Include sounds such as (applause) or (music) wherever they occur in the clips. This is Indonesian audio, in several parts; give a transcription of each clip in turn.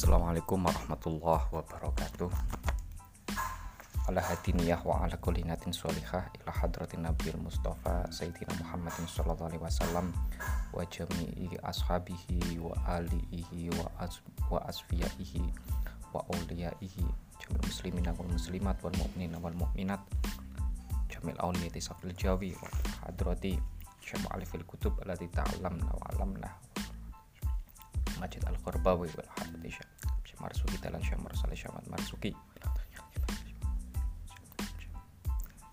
Assalamualaikum warahmatullahi wabarakatuh. Ala hadiniyah wa ala kulli natin sholihah ila hadratin nabiyil mustafa sayyidina Muhammadin sallallahu alaihi wasallam wa jami'i ashabihi wa alihi wa, as wa asfiyaihi wa awliyaihi jamil muslimin wal muslimat wal mu'minin wal mu'minat jamil awliyati safil jawi wa hadrati syam alifil kutub alati ta'alamna wa alamna Majid Al-Qarbawi wal Dalan Syekh Marsali Syahmat Marsuki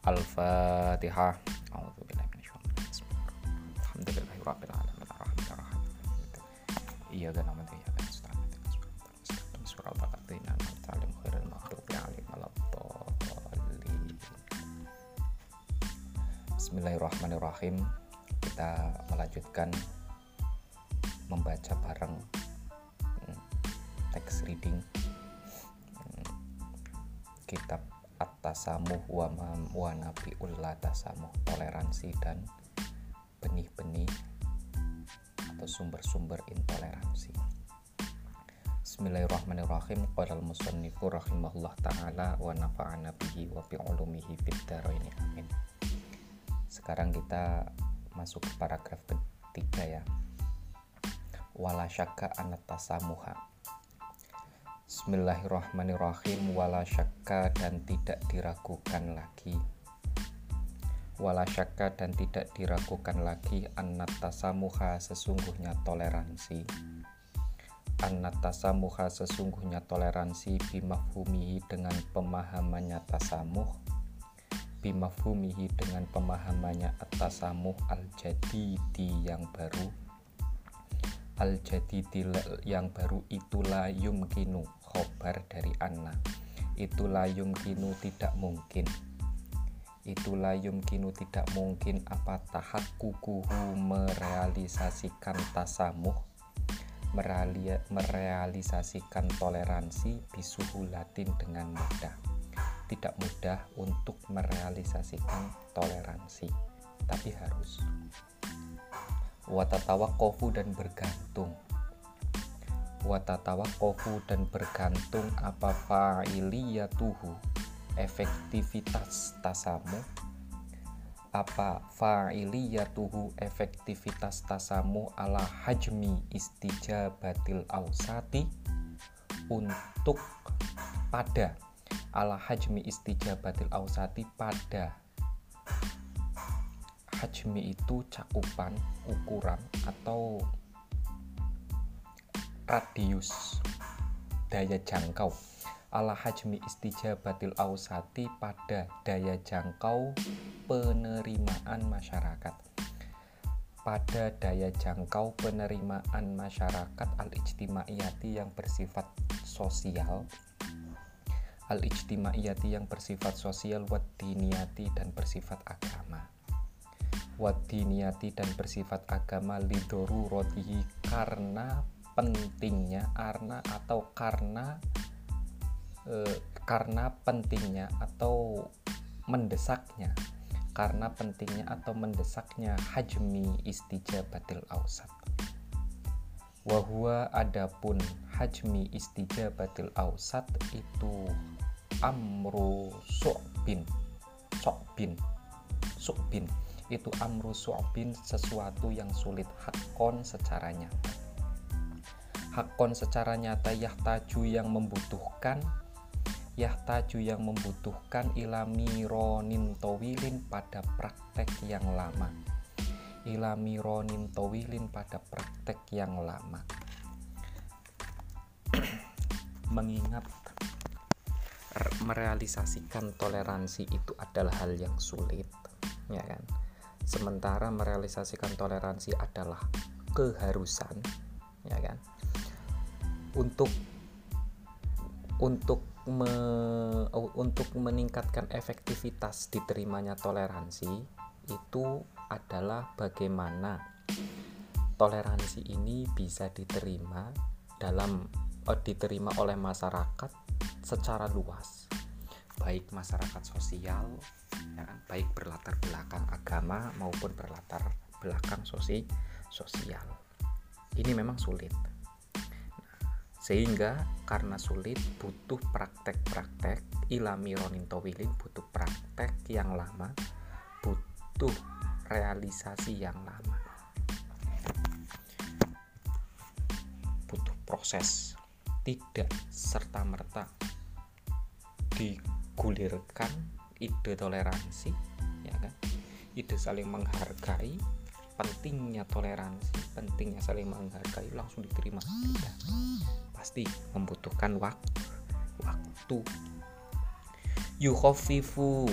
Al-Fatihah. Ghairil maghdubi 'alaihim waladdallin. Bismillahirrahmanirrahim. Kita melanjutkan At-Tasamuh wa, wa Nabiullah Tasamuh toleransi dan benih-benih atau sumber-sumber intoleransi. Bismillahirrahmanirrahim. Qala al-musannifu rahimahullah ta'ala wa nafa'ana bihi wa fid dharaini. Amin. Sekarang kita masuk ke paragraf ketiga ya. Wala syakka anat tasamuha Bismillahirrahmanirrahim. Wala syakka dan tidak diragukan lagi. Wala syakka dan tidak diragukan lagi. Tasamuha sesungguhnya toleransi. Anat tasamuha sesungguhnya toleransi. Bimafhumihi dengan pemahamannya tasamuh. Bimafhumihi dengan pemahamannya at-tasamuh al-jadidi yang baru. Al jadidil yang baru itulah yumkinu khobar dari anna. Itulah yumkinu tidak mungkin. Itulah yumkinu tidak mungkin. Apa tahak kukuhu merealisasikan tasamuh? Merealisasikan toleransi bisuhulatin dengan mudah. Tidak mudah untuk merealisasikan toleransi tapi harus. Watatawa kofu dan bergantung watatawa kofu dan bergantung apa fa'iliyatuhu. Efektivitas tasamu. Apa fa'iliyatuhu efektivitas tasamu ala hajmi istijabatil ausati untuk pada ala hajmi istijabatil ausati pada. Hajmi itu cakupan ukuran atau radius daya jangkau. Ala hajmi istijabatil ausati pada daya jangkau penerimaan masyarakat. Pada daya jangkau penerimaan masyarakat al-ijtimaiyati yang bersifat sosial. Al-ijtimaiyati yang bersifat sosial wadiniyati dan bersifat agama. Wadiniyati dan bersifat agama lidoru rotihi karena pentingnya karena atau karena e, karena pentingnya atau mendesaknya. Karena pentingnya atau mendesaknya hajmi istijabatil ausat wahwa adapun hajmi istijabatil ausat itu amru su'bin. Su'bin. Su'bin. Itu amru su'bin sesuatu yang sulit hakon secara nyata hakon secara nyata yahtaju yang membutuhkan yahtaju yang membutuhkan ilami ronin towilin pada praktek yang lama. Ilami ronin towilin pada praktek yang lama. (clears throat) Mengingat merealisasikan toleransi itu adalah hal yang sulit ya kan? Sementara merealisasikan toleransi adalah keharusan ya kan untuk untuk me, untuk meningkatkan efektivitas diterimanya toleransi itu adalah bagaimana toleransi ini bisa diterima dalam eh, diterima oleh masyarakat secara luas. Baik masyarakat sosial ya kan? baik berlatar belakang agama maupun berlatar belakang sosi sosial. Ini memang sulit sehingga karena sulit butuh praktek-praktek. Ilami ronin towilin butuh praktek yang lama butuh realisasi yang lama. Butuh proses tidak serta-merta digulirkan ide toleransi ya kan? Ide saling menghargai pentingnya toleransi pentingnya saling menghargai langsung diterima. tidak pasti membutuhkan waktu waktu. Yukhofifu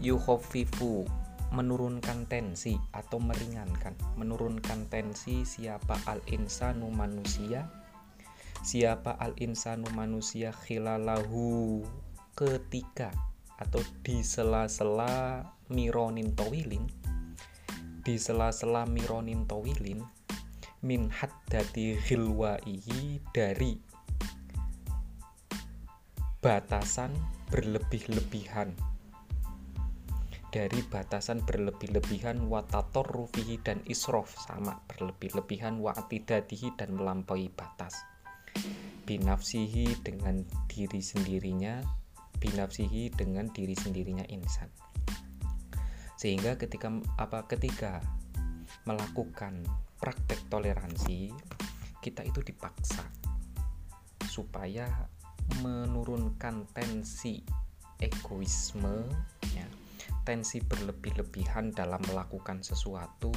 yukhofifu menurunkan tensi atau meringankan. Menurunkan tensi siapa al insanu manusia? Siapa al insanu manusia khilalahu ketika atau di sela-sela mironin towilin di sela-sela mironin towilin min haddati ghilwaihi dari batasan berlebih-lebihan. Dari batasan berlebih-lebihan watator rufihi dan isrof sama berlebih-lebihan wa dan melampaui batas. Binafsihi dengan diri sendirinya binafsihi dengan diri sendirinya insan. Sehingga ketika apa ketika melakukan praktek toleransi kita itu dipaksa supaya menurunkan tensi egoisme ya tensi berlebih-lebihan dalam melakukan sesuatu,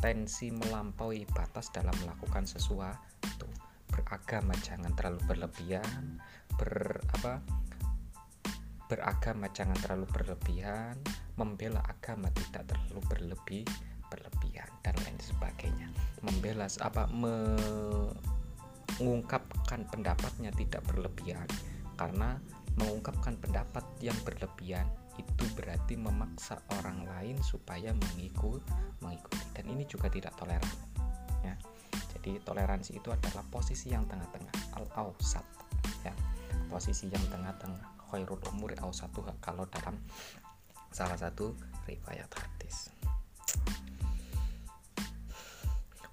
tensi melampaui batas dalam melakukan sesuatu. Beragama jangan terlalu berlebihan, ber apa? Beragama jangan terlalu berlebihan, membela agama tidak terlalu berlebih berlebihan dan lain sebagainya. Membela apa mengungkapkan pendapatnya tidak berlebihan. Karena mengungkapkan pendapat yang berlebihan itu berarti memaksa orang lain supaya mengikut mengikuti. Dan ini juga tidak toleran ya. Jadi toleransi itu adalah posisi yang tengah-tengah al ausat ya. Posisi yang tengah-tengah khairul umur satu kalau dalam salah satu riwayat hadis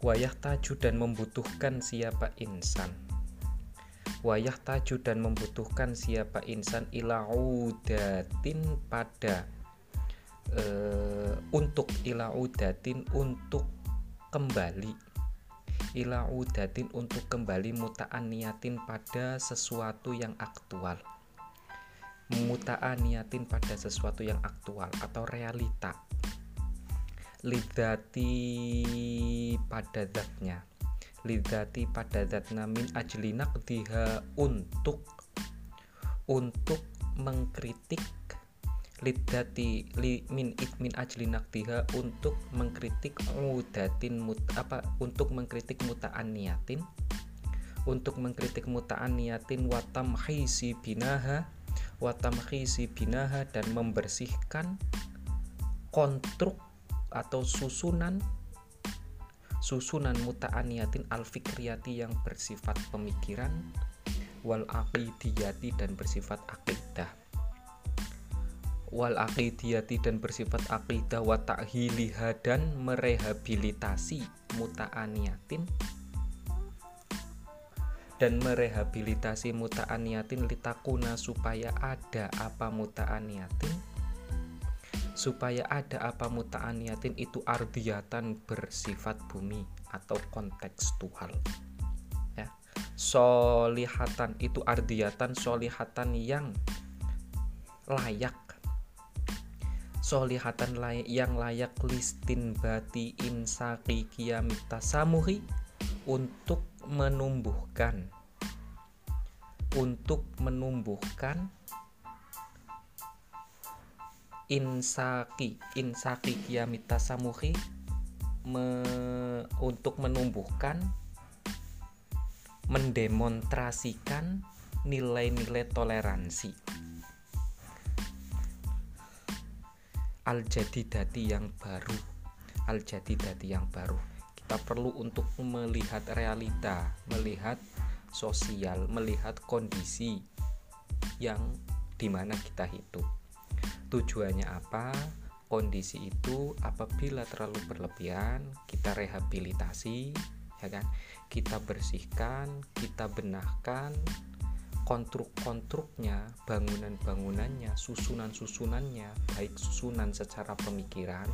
wayah taju dan membutuhkan siapa insan? Wayah taju dan membutuhkan siapa insan ilaudatin pada uh, untuk ilaudatin untuk kembali. Ilaudatin untuk kembali mutaan niatin pada sesuatu yang aktual. Mutaan niatin pada sesuatu yang aktual atau realita lidati pada zatnya. Lidati pada zat namin ajlinak diha untuk untuk mengkritik lidati li, min min ajlinak diha untuk mengkritik mudatin mut, apa untuk mengkritik mutaan niatin untuk mengkritik mutaan niatin watam khisi binaha watam khisi binaha dan membersihkan konstruk atau susunan susunan muta'aniyatin al-fikriyati yang bersifat pemikiran wal aqidiyati dan bersifat akidah wal aqidiyati dan bersifat akidah wa ta'hiliha dan merehabilitasi muta'aniyatin. Dan merehabilitasi muta'aniyatin litakuna supaya ada apa muta'aniyatin supaya ada apa muta'aniyatin itu ardiatan bersifat bumi atau kontekstual ya. Solihatan itu ardiatan solihatan yang layak. Solihatan layak yang layak listin bati insaki kiamita samuhi untuk menumbuhkan. Untuk menumbuhkan insaki insaki kiamita samuhi me, untuk menumbuhkan mendemonstrasikan nilai-nilai toleransi. Al jadidati yang baru al jadidati yang baru. Kita perlu untuk melihat realita melihat sosial melihat kondisi yang di mana kita hidup Tujuannya apa? Kondisi itu apabila terlalu berlebihan, kita rehabilitasi ya kan? Kita bersihkan kita benahkan konstruk-konstruknya bangunan-bangunannya susunan-susunannya baik susunan secara pemikiran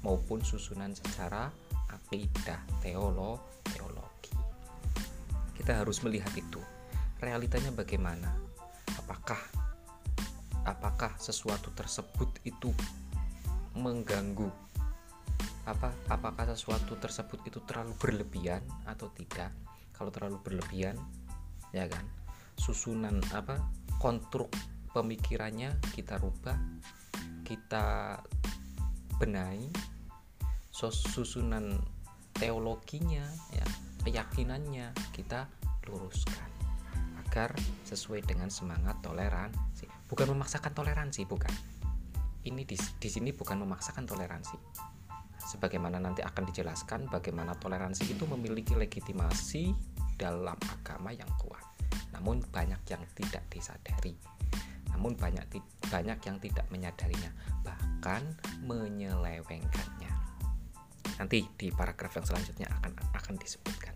maupun susunan secara akidah teolo teologi. Kita harus melihat itu. Realitanya bagaimana? Apakah apakah sesuatu tersebut itu mengganggu? Apa apakah sesuatu tersebut itu terlalu berlebihan atau tidak? Kalau terlalu berlebihan ya kan? Susunan apa konstruk pemikirannya kita rubah kita benahi. Susunan teologinya ya keyakinannya kita luruskan agar sesuai dengan semangat toleransi bukan memaksakan toleransi bukan ini di, di sini bukan memaksakan toleransi sebagaimana nanti akan dijelaskan bagaimana toleransi itu memiliki legitimasi dalam agama yang kuat. Namun banyak yang tidak disadari. Namun banyak banyak yang tidak menyadarinya, bahkan menyelewengkannya. Nanti di paragraf yang selanjutnya akan akan disebutkan.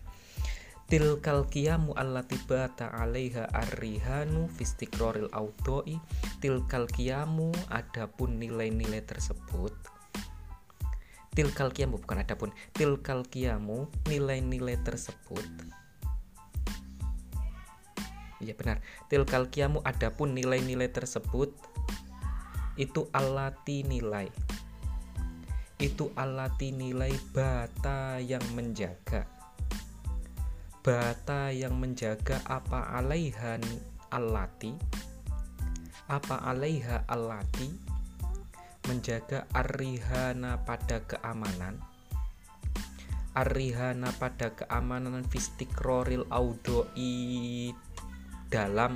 Tilkal qiyamu allati bata 'alaiha arrihanu fistiqraril audoi tilkal qiyamu adapun nilai-nilai tersebut. Tilkal kiamu bukan adapun. Tilkal kiamu nilai-nilai tersebut. Iya benar. Tilkal kiamu adapun nilai-nilai tersebut itu alati nilai. Itu alati nilai bata yang menjaga bata yang menjaga apa alaihan alati apa alaiha alati menjaga arihana pada keamanan. Arihana pada keamanan fistikroril audoi dalam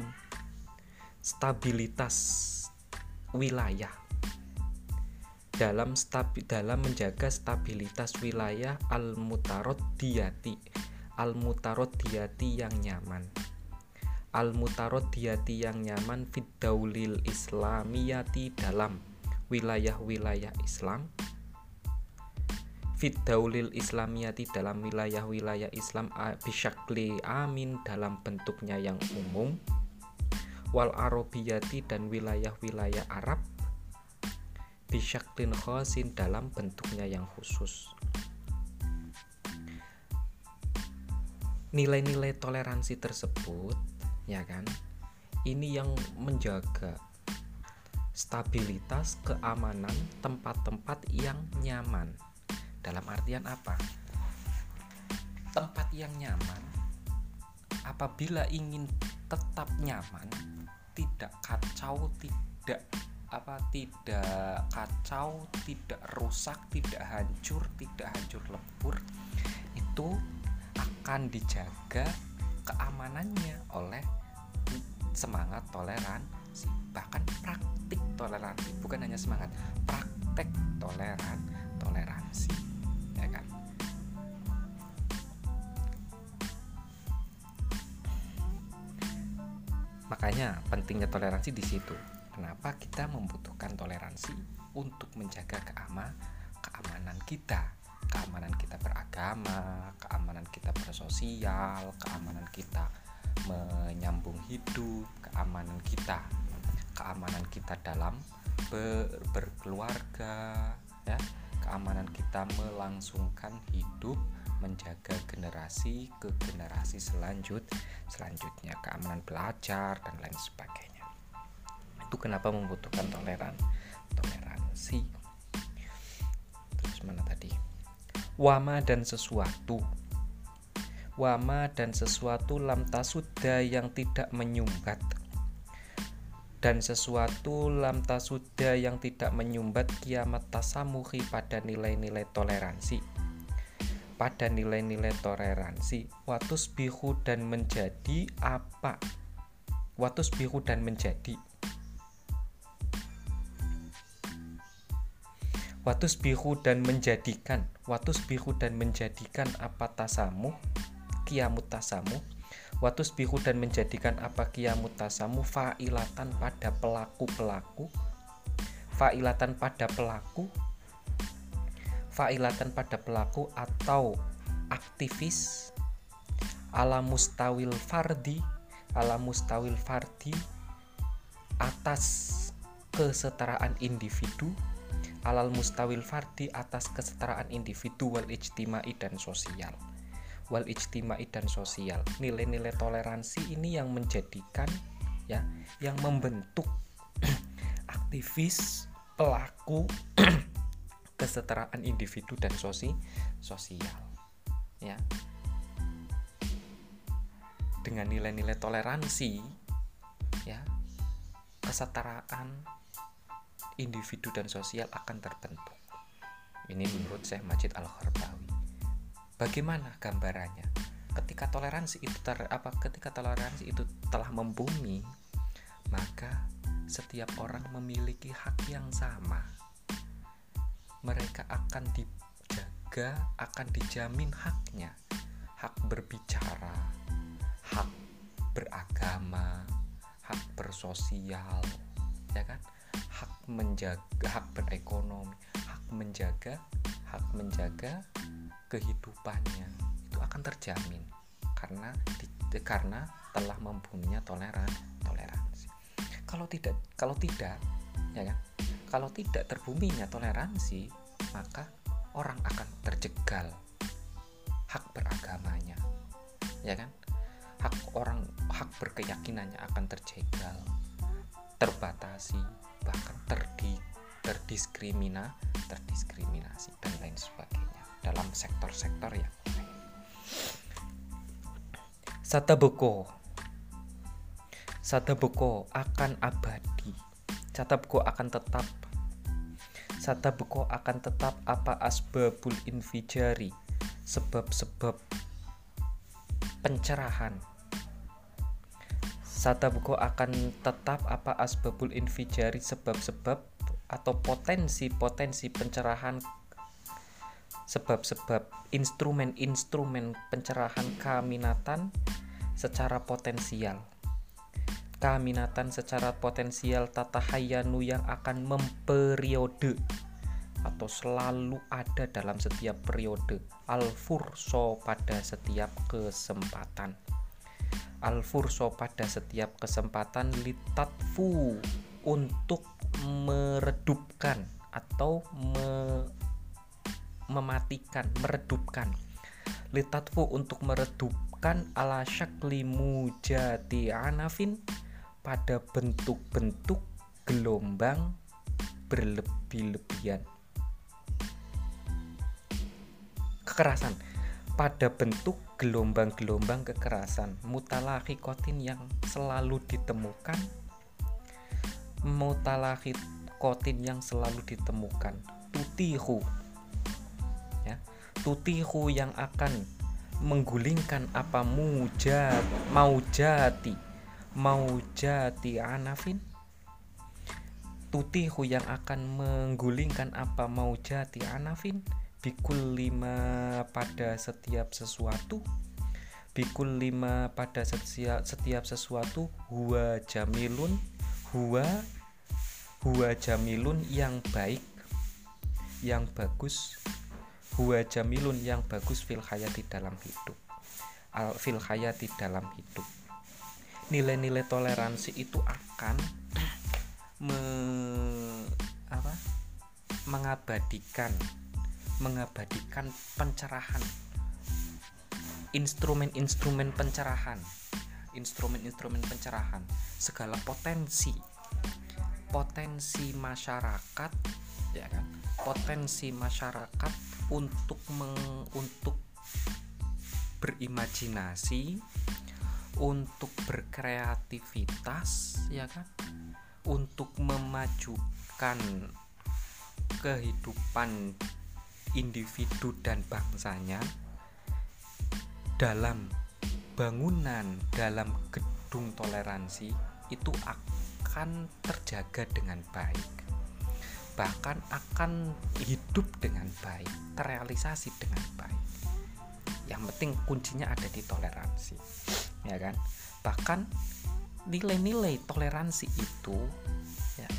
stabilitas wilayah. Dalam stabi, dalam menjaga stabilitas wilayah al mutarot diati al mutarot diati yang nyaman. Al mutarot diati yang nyaman fidaulil islamiyati dalam wilayah-wilayah Islam. Fit daulil islamiyati dalam wilayah-wilayah Islam bisyakli amin dalam bentuknya yang umum. Wal arabiyati dan wilayah-wilayah Arab bisyaklin khosin dalam bentuknya yang khusus nilai-nilai toleransi tersebut ya kan ini yang menjaga stabilitas keamanan tempat-tempat yang nyaman. Dalam artian apa? Tempat yang nyaman apabila ingin tetap nyaman, tidak kacau, tidak apa tidak kacau, tidak rusak, tidak hancur, tidak hancur lebur itu akan dijaga keamanannya oleh semangat toleransi bahkan praktik toleransi. Bukan hanya semangat praktek toleran toleransi. Ya kan? Makanya pentingnya toleransi di situ. Kenapa kita membutuhkan toleransi untuk menjaga keama keamanan kita keamanan kita beragama keamanan kita bersosial keamanan kita menyambung hidup keamanan kita keamanan kita dalam ber berkeluarga ya. Keamanan kita melangsungkan hidup menjaga generasi ke generasi selanjut selanjutnya keamanan belajar dan lain sebagainya. Itu kenapa membutuhkan toleran toleransi. Terus mana tadi wama dan sesuatu. Wama dan sesuatu lam tasuda yang tidak menyumbat. Dan sesuatu lam tasuda yang tidak menyumbat kiamat tasamuhi pada nilai-nilai toleransi. Pada nilai-nilai toleransi. Watus bihu dan menjadi apa? Watus bihu dan menjadi watus bihu dan menjadikan watus bihu dan menjadikan apa tasamu? Kiamut tasamu. Watus bihu dan menjadikan apa kiamutasamu failatan pada pelaku-pelaku. Failatan pada pelaku. Failatan pada pelaku atau aktivis. Ala mustawil fardi. Ala mustawil fardi. Atas kesetaraan individu alal mustawil fardi atas kesetaraan individu wal ijtimai dan sosial. Wal ijtimai dan sosial. Nilai-nilai toleransi ini yang menjadikan ya yang membentuk (clears throat) aktivis pelaku (clears throat) kesetaraan individu dan sosi sosial ya. Dengan nilai-nilai toleransi ya kesetaraan individu dan sosial akan terbentuk. Ini menurut Syekh Majid Al-Kharbawi bagaimana gambarannya? Ketika toleransi itu ter, apa ketika toleransi itu telah membumi maka setiap orang memiliki hak yang sama. Mereka akan dijaga, akan dijamin haknya, hak berbicara, hak beragama, hak bersosial, ya kan? Menjaga, hak berekonomi, hak menjaga, hak menjaga kehidupannya itu akan terjamin karena di, karena telah mempunyai toleran toleransi. Kalau tidak, kalau tidak, ya kan? Kalau tidak terbuminya toleransi, maka orang akan terjegal hak beragamanya. Ya kan? Hak orang hak berkeyakinannya akan terjegal, terbatasi, bahkan terdi terdiskrimina, terdiskriminasi dan lain sebagainya dalam sektor-sektor yang lain. Sataboko. Sataboko akan abadi. Sataboko akan tetap. Satabeko akan tetap apa asbabul infijari sebab-sebab pencerahan Satabeko akan tetap apa asbabul infijari sebab-sebab atau potensi-potensi pencerahan sebab-sebab instrumen-instrumen pencerahan keminatan secara potensial. Keminatan secara potensial tata hayanu yang akan memperiode atau selalu ada dalam setiap periode. Al-furso pada setiap kesempatan al-furso pada setiap kesempatan litatfu untuk meredupkan atau me mematikan meredupkan litatfu untuk meredupkan ala syakli mujati anafin pada bentuk-bentuk gelombang berlebih-lebihan. Kekerasan pada bentuk gelombang-gelombang kekerasan kotin yang selalu ditemukan kotin yang selalu ditemukan tutihu ya tutihu yang akan menggulingkan apa mujat maujati mau jati anafin. Tutihu yang akan menggulingkan apa mau jati anafin bikul lima pada setiap sesuatu. Bikul lima pada setiap, setiap sesuatu. Huwa jamilun. Huwa huwa jamilun yang baik yang bagus. Huwa jamilun yang bagus fil hayati dalam hidup. Al fil hayati dalam hidup. Nilai-nilai toleransi itu akan me, apa, mengabadikan mengabadikan pencerahan. Instrumen-instrumen pencerahan. Instrumen-instrumen pencerahan. Segala potensi. Potensi masyarakat ya kan? Potensi masyarakat untuk meng, untuk berimajinasi untuk berkreativitas ya kan? Untuk memajukan kehidupan individu dan bangsanya dalam bangunan dalam gedung toleransi itu akan terjaga dengan baik. Bahkan akan hidup dengan baik terrealisasi dengan baik. Yang penting kuncinya ada di toleransi ya kan? Bahkan nilai-nilai toleransi itu ya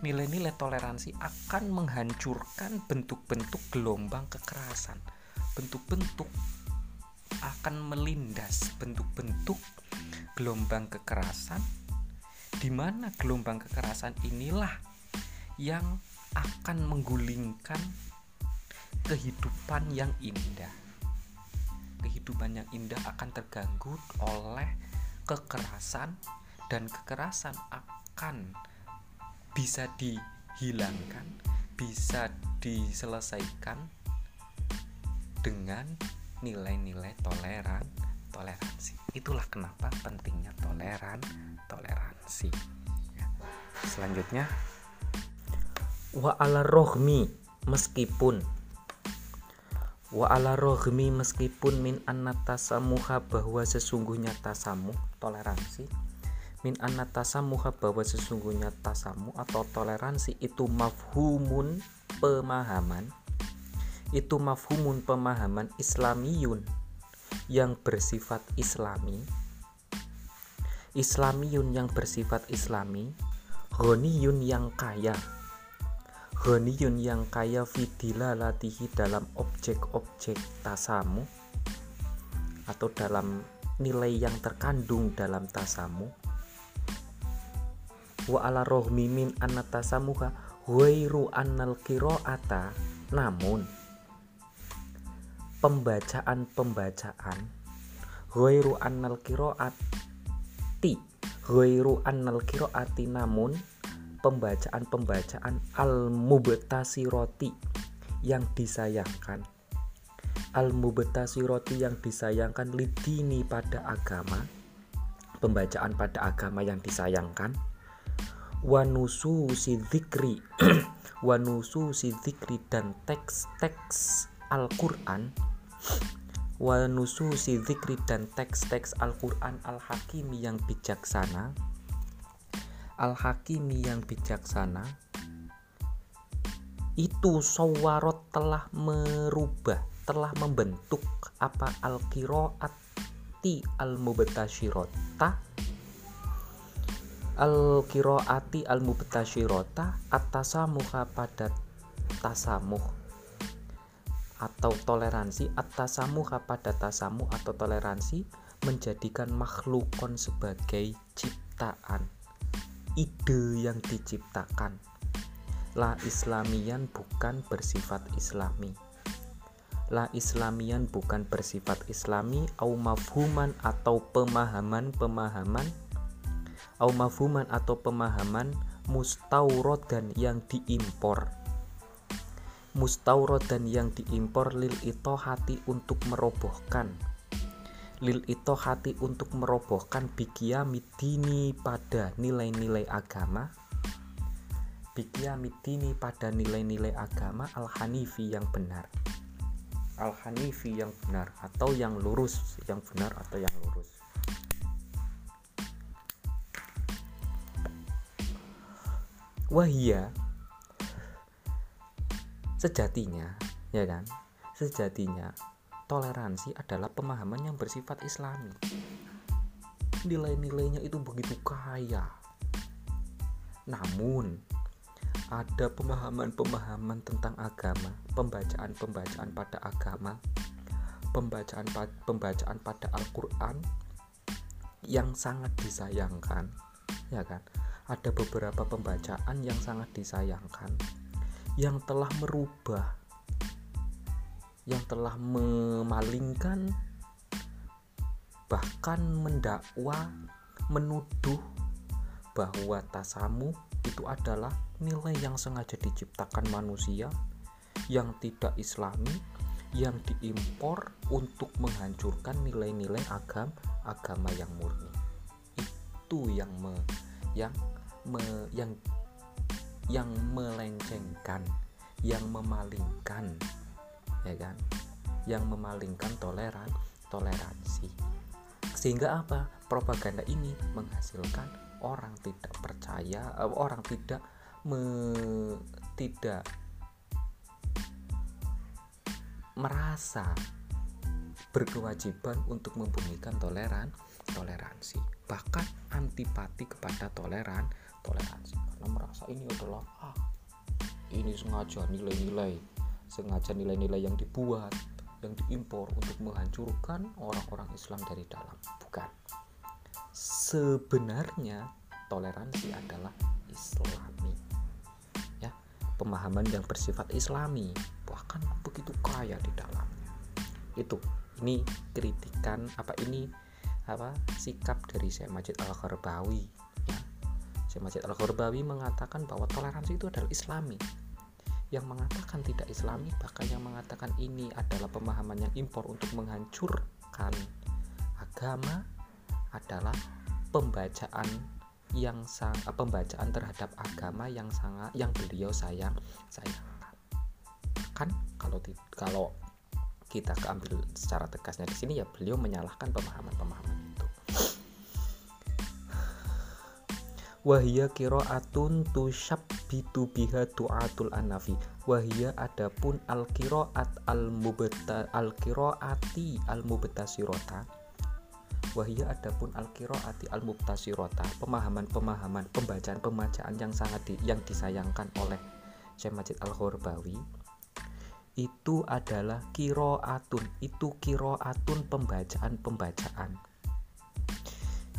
nilai-nilai toleransi akan menghancurkan bentuk-bentuk gelombang kekerasan bentuk-bentuk akan melindas bentuk-bentuk gelombang kekerasan di mana gelombang kekerasan inilah yang akan menggulingkan kehidupan yang indah. Kehidupan yang indah akan terganggu oleh kekerasan dan kekerasan akan bisa dihilangkan, bisa diselesaikan dengan nilai-nilai toleran, toleransi. Itulah kenapa pentingnya toleran, toleransi. Ya. Selanjutnya wa ala rohmi meskipun wa ala rohmi meskipun min anatasamuha bahwa sesungguhnya tasamu toleransi min anatasamuha bahwa sesungguhnya tasamu atau toleransi itu mafhumun pemahaman. Itu mafhumun pemahaman islamiyun yang bersifat islami. Islamiyun yang bersifat islami ghaniyun yang kaya. Ghaniyun yang kaya fidila latihi dalam objek-objek tasamu atau dalam nilai yang terkandung dalam tasamu wa ala rohmi min anatasamuha huairu annal kiroata namun pembacaan-pembacaan ghairu annal qiraati ghairu annal qiraati. Namun pembacaan-pembacaan al roti yang disayangkan al roti yang disayangkan lidini pada agama pembacaan pada agama yang disayangkan wanusu si dzikri (clears throat) wanusu si dzikri dan teks-teks Al-Quran. Wa nususi zikri dan teks-teks Al-Quran Al-Hakimi yang bijaksana. Al-Hakimi yang bijaksana. Itu sawarot telah merubah telah membentuk apa? Al-kiroati al-mubtashirota al-kiroati al-mubtashirota atasamuha pada tasamuh. Atau toleransi atasamu pada tasamu atau toleransi menjadikan makhlukon sebagai ciptaan. Ide yang diciptakan. La islamian bukan bersifat islami. La islamian bukan bersifat islami au mafhuman atau pemahaman-pemahaman au mafhuman atau pemahaman dan yang diimpor. Dan yang diimpor lil ito hati untuk merobohkan. Lil ito hati untuk merobohkan bikia midini pada nilai-nilai agama. Bikia midini pada nilai-nilai agama al-hanifi yang benar. Al-hanifi yang benar atau yang lurus yang benar atau yang lurus wahia sejatinya ya kan? Sejatinya toleransi adalah pemahaman yang bersifat islami. Nilai-nilainya itu begitu kaya. Namun ada pemahaman-pemahaman tentang agama pembacaan-pembacaan pada agama pembacaan pembacaan pada Al-Qur'an yang sangat disayangkan ya kan ada beberapa pembacaan yang sangat disayangkan. Yang telah merubah yang telah memalingkan bahkan mendakwa menuduh bahwa tasamu itu adalah nilai yang sengaja diciptakan manusia yang tidak islami yang diimpor untuk menghancurkan nilai-nilai agam agama yang murni. Itu yang me, yang me, yang yang melencengkan, yang memalingkan, ya kan? Yang memalingkan toleran, toleransi. Sehingga apa? Propaganda ini menghasilkan orang tidak percaya, uh, orang tidak me, tidak merasa berkewajiban untuk membumikan toleran toleransi bahkan antipati kepada toleran toleransi. Karena merasa ini adalah ah ini sengaja nilai-nilai sengaja nilai-nilai yang dibuat yang diimpor untuk menghancurkan orang-orang Islam dari dalam. Bukan. Sebenarnya toleransi adalah islami. Ya pemahaman yang bersifat islami bahkan begitu kaya di dalamnya. Itu ini kritikan apa ini apa sikap dari Syekh Majid Al-Gharbawi. ya. Syekh Majid Al-Gharbawi mengatakan bahwa toleransi itu adalah islami. Yang mengatakan tidak islami bahkan yang mengatakan ini adalah pemahaman yang impor untuk menghancurkan agama adalah pembacaan yang sang eh, pembacaan terhadap agama yang sangat yang beliau sayang sayangkan. Kan kalau kalau kita keambil secara tegasnya di sini ya beliau menyalahkan pemahaman-pemahaman wahia atun tushabbitu biha du'atul anafi. Wahia adapun al kiroat al mubeta al kiroati al mubetasirota wahia adapun al kiroati al mubetasirota pemahaman-pemahaman pembacaan-pembacaan yang sangat di, yang disayangkan oleh Syekh Majid Al-Ghorbawi itu adalah kiroatun. Itu kiroatun pembacaan-pembacaan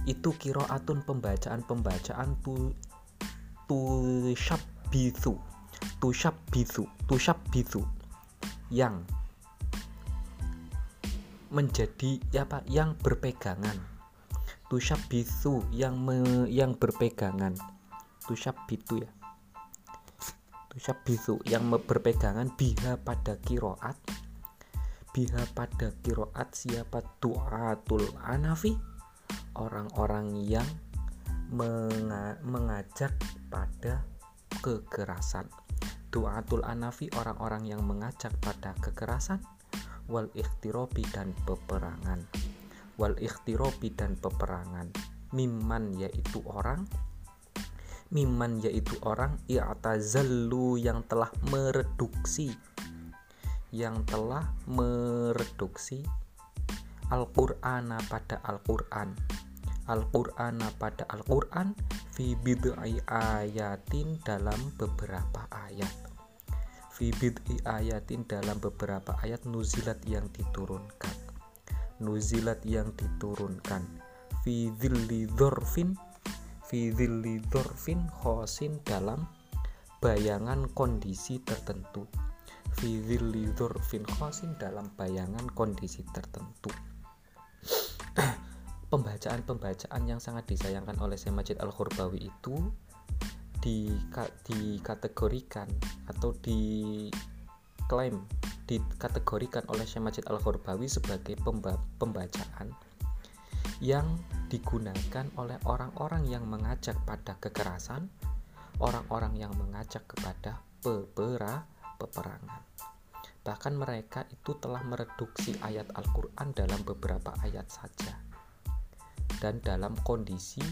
itu kiroatun pembacaan-pembacaan tu tushabithu tushabithu tushabithu yang menjadi ya apa yang berpegangan. Tushabithu yang me, yang berpegangan. Tushabitu ya. Tushabithu yang berpegangan. Biha pada kiroat. Biha pada kiroat siapa? Tuatul anafi orang-orang yang mengajak pada kekerasan. Du'atul anafi orang-orang yang mengajak pada kekerasan. Wal ikhtirobi dan peperangan. Wal ikhtirobi dan peperangan. Miman yaitu orang. Miman yaitu orang i'tazallu yang telah mereduksi. Yang telah mereduksi Al-Qur'ana pada Al-Qur'an Al-Qur'ana pada Al-Qur'an fi bid'i ayatin dalam beberapa ayat. Fi bid'i ayatin dalam beberapa ayat nuzilat yang diturunkan. Nuzilat yang diturunkan. Fi dhilli dhorfin fi dhilli dhorfin khosin dalam bayangan kondisi tertentu. Fi dhilli dhorfin khosin dalam bayangan kondisi tertentu pembacaan-pembacaan yang sangat disayangkan oleh Syekh Majid Al-Khurbawi itu di dikategorikan atau diklaim dikategorikan oleh Syekh Majid Al-Khurbawi sebagai pembacaan yang digunakan oleh orang-orang yang mengajak pada kekerasan, orang-orang yang mengajak kepada pepera, peperangan. Bahkan mereka itu telah mereduksi ayat Al-Quran dalam beberapa ayat saja dan dalam kondisi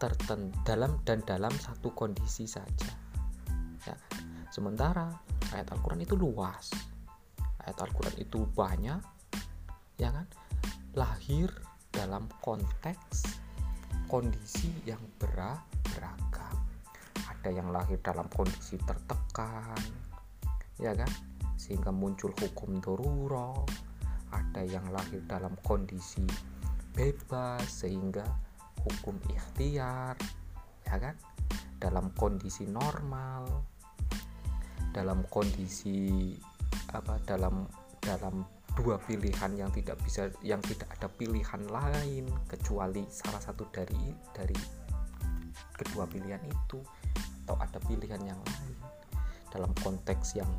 tertentu dalam dan dalam satu kondisi saja. Ya. Sementara ayat Al-Quran itu luas. Ayat Al-Quran itu banyak ya kan? Lahir dalam konteks kondisi yang beragam. Ada yang lahir dalam kondisi tertekan ya kan? Sehingga muncul hukum doruro ada yang lahir dalam kondisi bebas sehingga hukum ikhtiar ya kan? Dalam kondisi normal dalam kondisi apa dalam dalam dua pilihan yang tidak bisa yang tidak ada pilihan lain kecuali salah satu dari dari kedua pilihan itu atau ada pilihan yang lain. Dalam konteks yang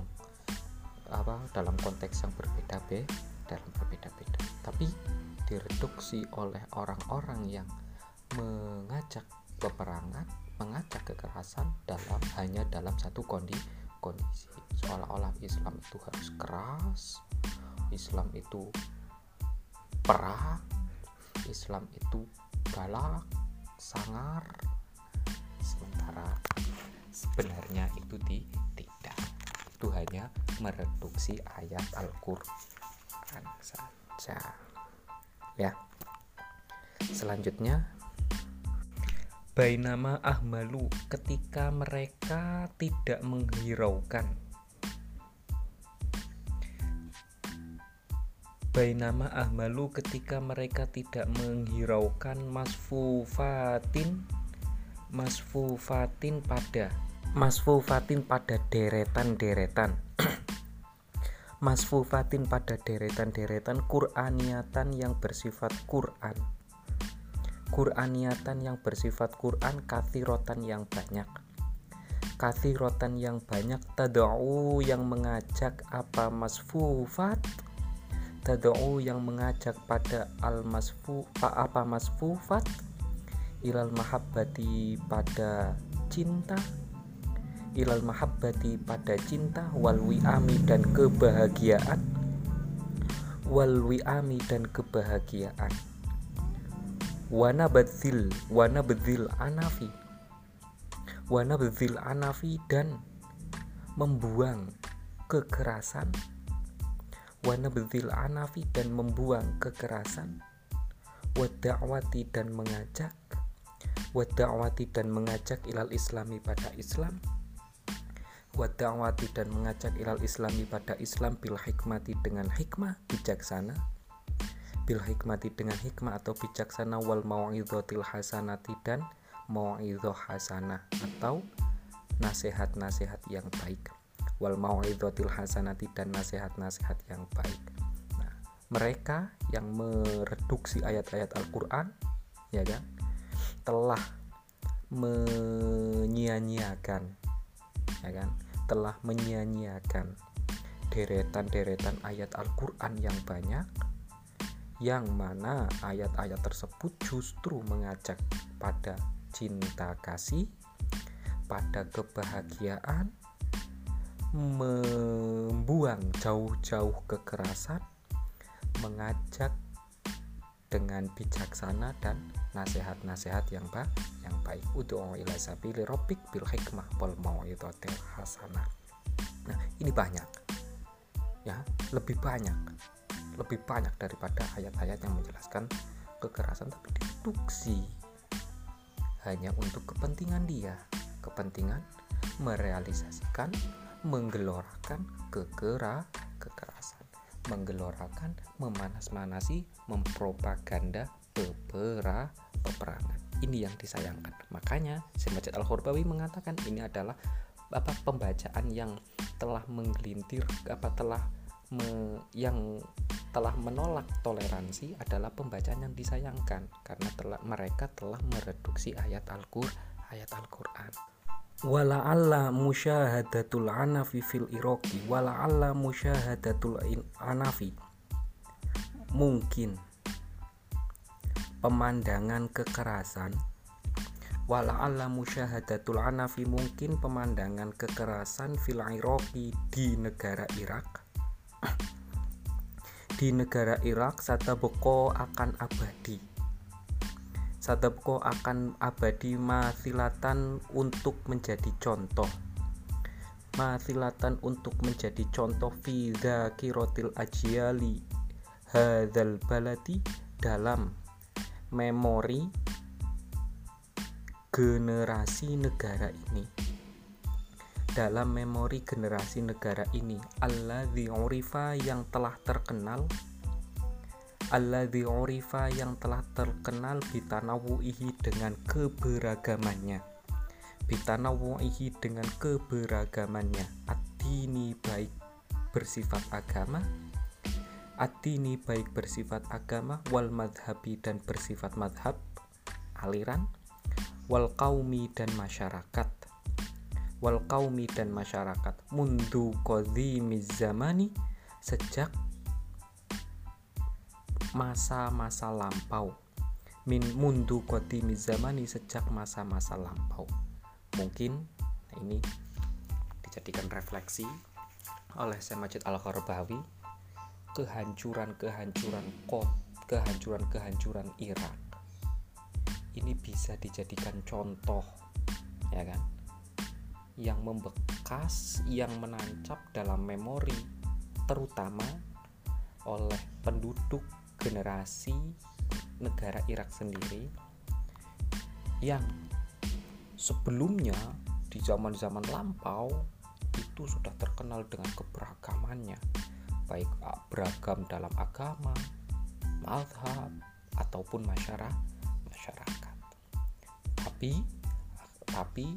apa dalam konteks yang berbeda be dalam berbeda-beda. Tapi direduksi oleh orang-orang yang mengajak peperangan, mengajak kekerasan dalam hanya dalam satu kondi, kondisi. Seolah-olah Islam itu harus keras, Islam itu perang, Islam itu galak, sangar, sementara sebenarnya itu di, tidak, itu hanya mereduksi ayat Al-Quran saja ya. Selanjutnya. Bainama Ahmalu ketika mereka tidak menghiraukan. Bainama ahmalu ketika mereka tidak menghiraukan masfufatin masfufatin pada masfufatin pada deretan-deretan masfufatin pada deretan-deretan Qur'aniatan yang bersifat Qur'an. Qur'aniatan yang bersifat Qur'an kathirotan yang banyak. Kathirotan yang banyak tada'u yang mengajak apa masfufat? Tad'u yang mengajak pada al masfu apa masfufat? Ilal mahabbati pada cinta ilal mahabbati pada cinta wal wi'ami dan kebahagiaan. Wal wi'ami dan kebahagiaan. Wana badzil wana badzil anafi. Wana badzil anafi dan membuang kekerasan. Wana bedil anafi dan membuang kekerasan. Wada'wati dan mengajak. Wada'wati dan mengajak ilal islami pada Islam wada'wati dan mengajak ilal islami pada Islam bil hikmati dengan hikmah bijaksana bil hikmati dengan hikmah atau bijaksana wal mau'idhatil hasanati dan mau'idhah hasanah atau nasihat-nasihat yang baik wal mau'idotil hasanati dan nasihat-nasihat yang baik. Nah, mereka yang mereduksi ayat-ayat Al-Qur'an ya kan telah menyia-nyiakan ya kan telah menyia-nyiakan deretan-deretan ayat Al-Qur'an yang banyak yang mana ayat-ayat tersebut justru mengajak pada cinta kasih, pada kebahagiaan, membuang jauh-jauh kekerasan, mengajak dengan bijaksana dan nasihat-nasihat yang baik yang baik ud'u ila sabili rabbik bil hikmah wal mau'izatil hasanah. Nah, ini banyak. Ya, lebih banyak. Lebih banyak daripada ayat-ayat yang menjelaskan kekerasan tapi diduksi hanya untuk kepentingan dia, kepentingan merealisasikan menggelorakan kekera kekerasan menggelorakan memanas-manasi mempropaganda pepera peperangan. Ini yang disayangkan. Makanya Semajat Al-Khurbawi mengatakan ini adalah apa pembacaan yang telah menggelintir apa telah me, yang telah menolak toleransi adalah pembacaan yang disayangkan. Karena telah mereka telah mereduksi ayat Al-Qur'an ayat Al-Qur'an wala alla musyahadatul anafi fil iraqi wala alla musyahadatul anafi. Mungkin. Pemandangan kekerasan. Wala alla musyahadatul anafi. Mungkin pemandangan kekerasan fil iraqi di negara Irak. (clears throat) Di negara Irak satabeko akan abadi Sadapko akan abadi masilatan untuk menjadi contoh. Masilatan untuk menjadi contoh fi kirotil ajiyali hadzal baladi dalam memori generasi negara ini. Dalam memori generasi negara ini Allah urifa yang telah terkenal alladzi urifa yang telah terkenal bitanawuihi dengan keberagamannya. Bitanawuihi dengan keberagamannya. Adini baik bersifat agama. Adini baik bersifat agama wal madhabi dan bersifat madhab aliran. Wal kaumi dan masyarakat. Wal kaumi dan masyarakat. Mundu qadhimiz zamani sejak masa-masa lampau. Min mundu kodimi zamani sejak masa-masa lampau. Mungkin nah ini dijadikan refleksi oleh Syekh Majid Al-Qarbawi kehancuran-kehancuran kot kehancuran-kehancuran Irak. Ini bisa dijadikan contoh ya kan? Yang membekas yang menancap dalam memori terutama oleh penduduk generasi negara Irak sendiri yang sebelumnya di zaman-zaman lampau itu sudah terkenal dengan keberagamannya baik beragam dalam agama, mazhab ataupun masyarakat masyarakat. Tapi tapi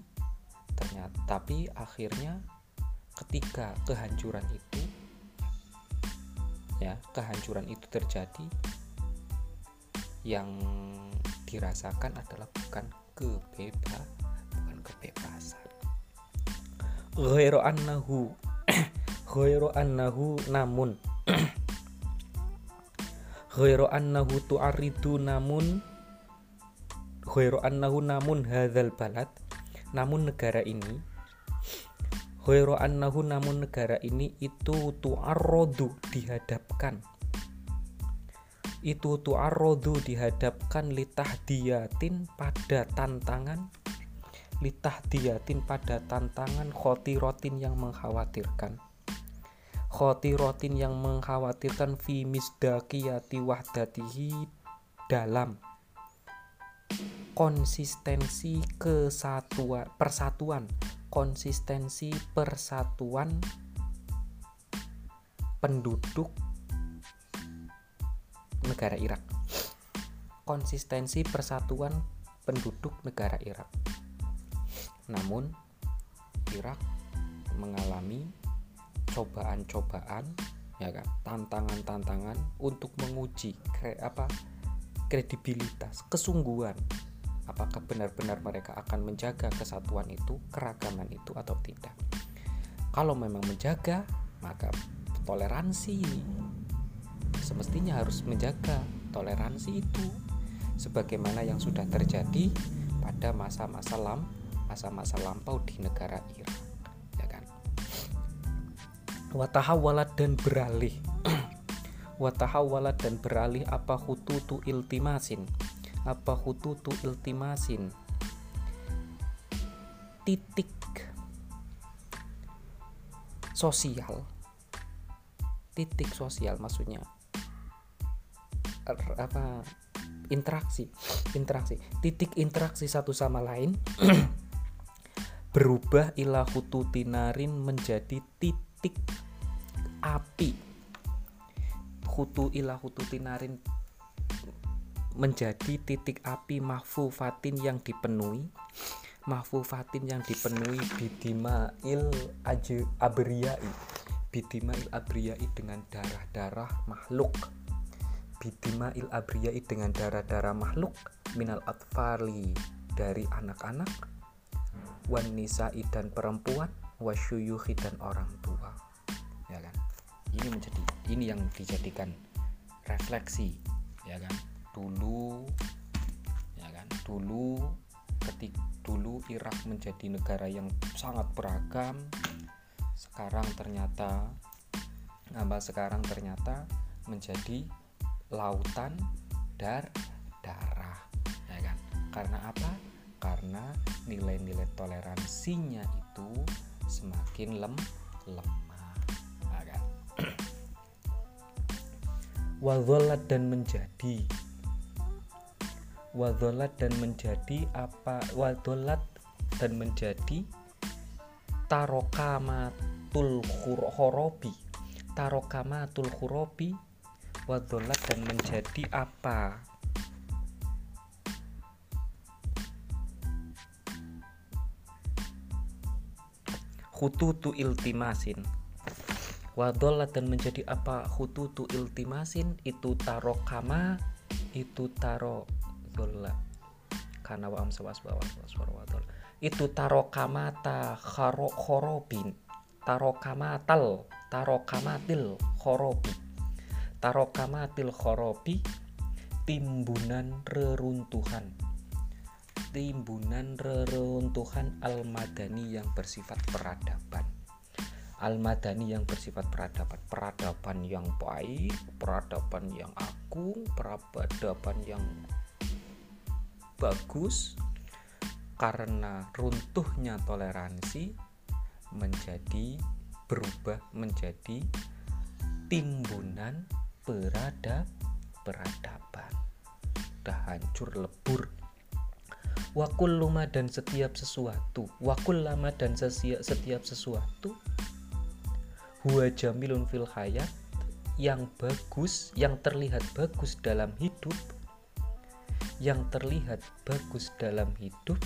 ternyata tapi akhirnya ketika kehancuran itu ya kehancuran itu terjadi yang dirasakan adalah bukan kebebas bukan kebebasan. Ghairu annahu (coughs) ghairu annahu namun (coughs) ghairu annahu tu'aridu namun ghairu annahu namun hadzal balad. Namun negara ini ghairu annahu namun negara ini itu tu'arradu dihadapkan. Itu tu'arradu dihadapkan litah diatin pada tantangan litah diatin pada tantangan rotin yang mengkhawatirkan. Rotin yang mengkhawatirkan fi misdaqiyati wahdatihi dalam konsistensi kesatuan persatuan konsistensi persatuan penduduk negara Irak. Konsistensi persatuan penduduk negara Irak. Namun Irak mengalami cobaan-cobaan ya kan? Tantangan-tantangan untuk menguji kre, apa? kredibilitas kesungguhan apakah benar-benar mereka akan menjaga kesatuan itu keragaman itu atau tidak? Kalau memang menjaga maka toleransi. Semestinya harus menjaga toleransi itu. Sebagaimana yang sudah terjadi pada masa-masa lam masa-masa lampau di negara Irak watahawalat dan beralih. (clears throat) Watahawalat dan beralih apa hututu iltimasin apa hututu iltimasin? Titik sosial. Titik sosial maksudnya. Apa? Interaksi. Interaksi. Titik interaksi satu sama lain (clears throat) berubah ilah hututinarin menjadi titik api. Hutu ilah hutu tinarin menjadi titik api mahfufatin yang dipenuhi. Mahfufatin yang dipenuhi bidimail abriyai. Bidimail abriyai dengan darah-darah makhluk. Bidimail abriyai dengan darah-darah makhluk minal atfali dari anak-anak wan dan perempuan wasyuyuhi dan orang tua. Ya kan? Ini menjadi ini yang dijadikan refleksi ya kan dulu ya kan? Dulu ketik dulu Irak menjadi negara yang sangat beragam. Sekarang ternyata apa sekarang ternyata menjadi lautan dar darah ya kan? Karena apa? Karena nilai-nilai toleransinya itu semakin lem lem (clears throat) wadholat dan menjadi wadholat dan menjadi apa wadholat dan menjadi tarokamatul khorobi tarokamatul khorobi wadholat dan menjadi apa? Hututu iltimasin. Wadolat dan menjadi apa? Hututu iltimasin itu taro kama itu taro dola karena wa amsa wasba wadol itu taro kamata kharo khorobin taro kamatal taro kamatil khorobi taro kamatil khorobi timbunan reruntuhan timbunan reruntuhan al-madani yang bersifat peradaban Al-Madani yang bersifat peradaban, peradaban yang baik, peradaban yang agung, peradaban yang bagus karena runtuhnya toleransi menjadi berubah menjadi timbunan perada peradaban udah hancur lebur. Wakul lama dan setiap sesuatu wakul lama dan setiap, setiap sesuatu huwa jamilun fil hayat yang bagus, yang terlihat bagus dalam hidup, yang terlihat bagus dalam hidup,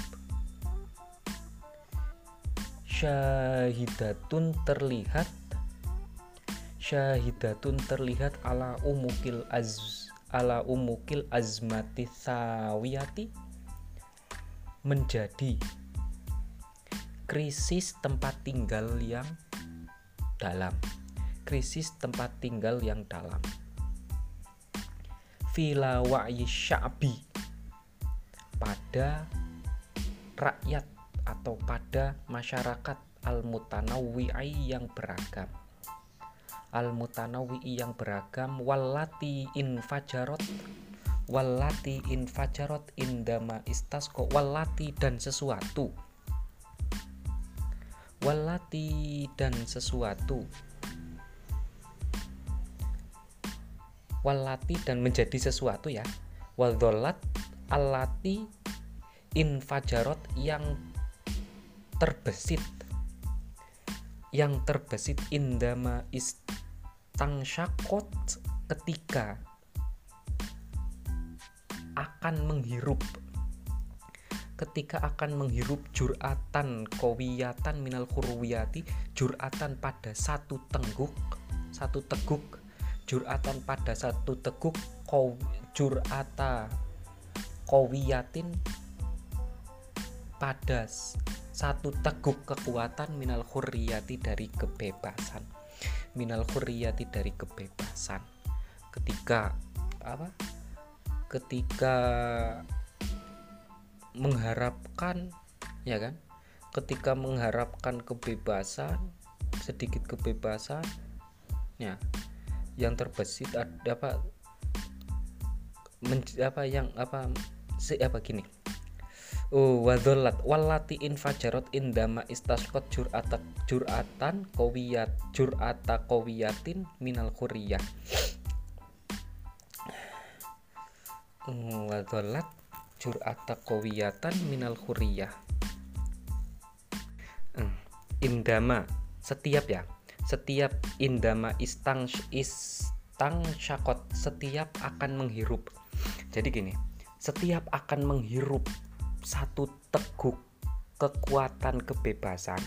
syahidatun terlihat. Syahidatun terlihat ala umukil az ala umukil azmati sawiyati. Menjadi krisis tempat tinggal yang dalam. Krisis tempat tinggal yang dalam. Vila wa'yi sya'bi pada rakyat atau pada masyarakat al-mutanawwi'i yang beragam. Al-mutanawwi'i yang beragam wallati infajarot wallati infajarot indama istasqo wallati dan sesuatu. Wallati dan sesuatu. Walati dan menjadi sesuatu ya. Wadzolat alati infajarot yang terbesit. Yang terbesit indama istang syakot ketika akan menghirup. Ketika akan menghirup juratan kowiyatan minal kurwiyati juratan pada satu tengguk satu teguk juratan pada satu teguk kow, jurata kowiyatin pada satu teguk kekuatan. Minal hurriyati dari kebebasan. Minal hurriyati dari kebebasan. Ketika apa? Ketika mengharapkan ya kan? Ketika mengharapkan kebebasan sedikit kebebasan ya yang terbesit ada apa? Men, apa yang apa si apa gini. Oh wadzolat walati infajarot indama istasqot jur'ata jur'atan kowiyat jur'ata kowiyatin minal kuriyah oh, wadzolat jur'ata kowiyatan minal kuriyah hmm, indama setiap ya setiap indama istang istang syakot setiap akan menghirup. Jadi gini setiap akan menghirup satu teguk kekuatan kebebasan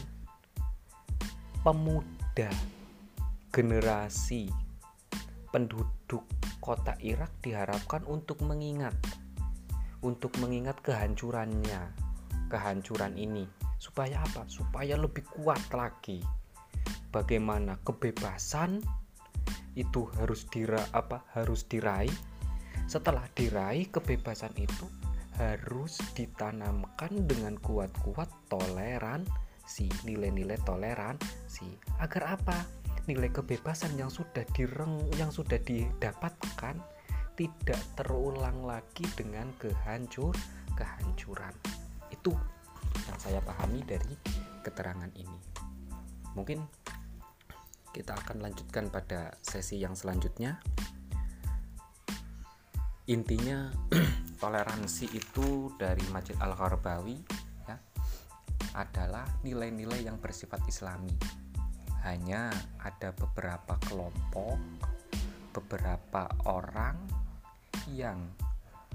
pemuda generasi penduduk kota Irak diharapkan untuk mengingat untuk mengingat kehancurannya kehancuran ini. Supaya apa? Supaya lebih kuat lagi. Bagaimana kebebasan itu harus dira apa? Harus diraih setelah diraih kebebasan itu harus ditanamkan dengan kuat-kuat toleransi nilai-nilai toleransi. Agar apa? Nilai kebebasan yang sudah direng yang sudah didapatkan tidak terulang lagi dengan kehancur kehancuran. Itu yang saya pahami dari keterangan ini. Mungkin kita akan lanjutkan pada sesi yang selanjutnya intinya (clears throat) toleransi itu dari Masjid Al-Qarbawi ya adalah nilai-nilai yang bersifat islami. Hanya ada beberapa kelompok beberapa orang yang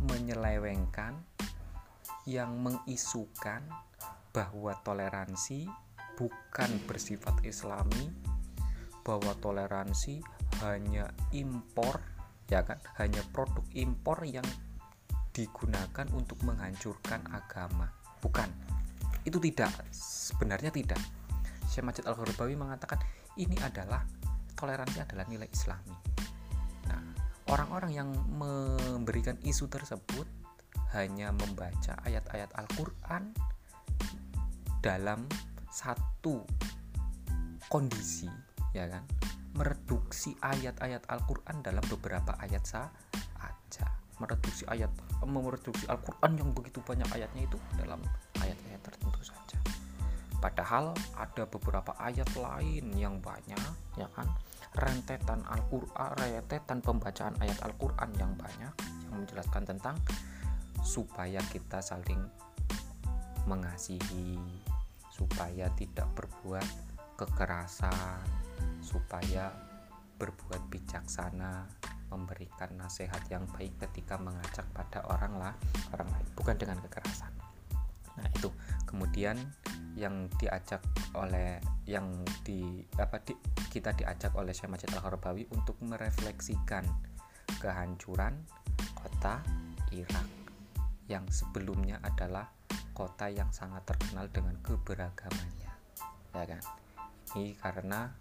menyelewengkan yang mengisukan bahwa toleransi bukan bersifat islami bahwa toleransi hanya impor ya kan hanya produk impor yang digunakan untuk menghancurkan agama. Bukan. Itu tidak. Sebenarnya tidak. Syekh Majid Al-Ghorbawi mengatakan ini adalah toleransi adalah nilai islami. Nah orang-orang yang memberikan isu tersebut hanya membaca ayat-ayat Al-Quran dalam satu kondisi ya kan mereduksi ayat-ayat Al-Quran dalam beberapa ayat saja. Mereduksi ayat mereduksi Al-Quran yang begitu banyak ayatnya itu dalam ayat-ayat tertentu saja. Padahal ada beberapa ayat lain yang banyak ya kan? Rentetan Al-Quran rentetan pembacaan ayat Al-Quran yang banyak yang menjelaskan tentang supaya kita saling mengasihi supaya tidak berbuat kekerasan supaya berbuat bijaksana memberikan nasihat yang baik ketika mengajak pada orang lah orang lain bukan dengan kekerasan. Nah itu. Kemudian yang diajak oleh yang di apa di, kita diajak oleh Syekh Majid Al-Harabawi untuk merefleksikan kehancuran kota Irak yang sebelumnya adalah kota yang sangat terkenal dengan keberagamannya ya kan? Ini karena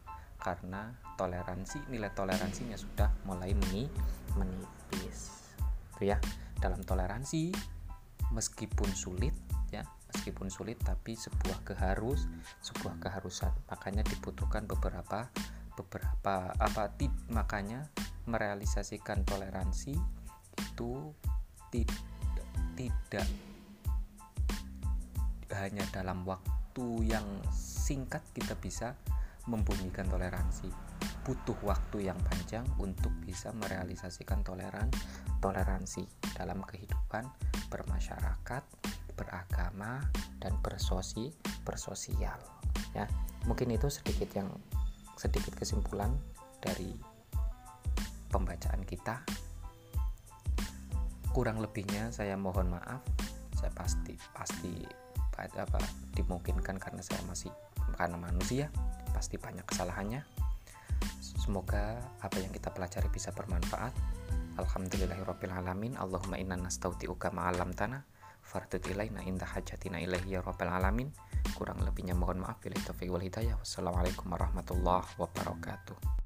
karena toleransi nilai toleransinya sudah mulai meni, menipis. Ya. Dalam toleransi meskipun sulit ya meskipun sulit tapi sebuah keharus sebuah keharusan. Makanya dibutuhkan beberapa beberapa apa tip makanya merealisasikan toleransi itu tidak tidak hanya dalam waktu yang singkat kita bisa membumikan toleransi. Butuh waktu yang panjang untuk bisa merealisasikan toleran toleransi dalam kehidupan bermasyarakat beragama dan bersosi bersosial ya. Mungkin itu sedikit yang sedikit kesimpulan dari pembacaan kita. Kurang lebihnya saya mohon maaf. Saya pasti pasti apa dimungkinkan karena saya masih karena manusia pasti banyak kesalahannya. Semoga apa yang kita pelajari bisa bermanfaat. Alhamdulillahirrabbilalamin. Allahumma inna nastauti'uka ma'alam tanah fardut ilaina indah hajatina ilaihi ya rabbal alamin. Kurang lebihnya mohon maaf. Bila taufiq wal hidayah. Wassalamualaikum warahmatullahi wabarakatuh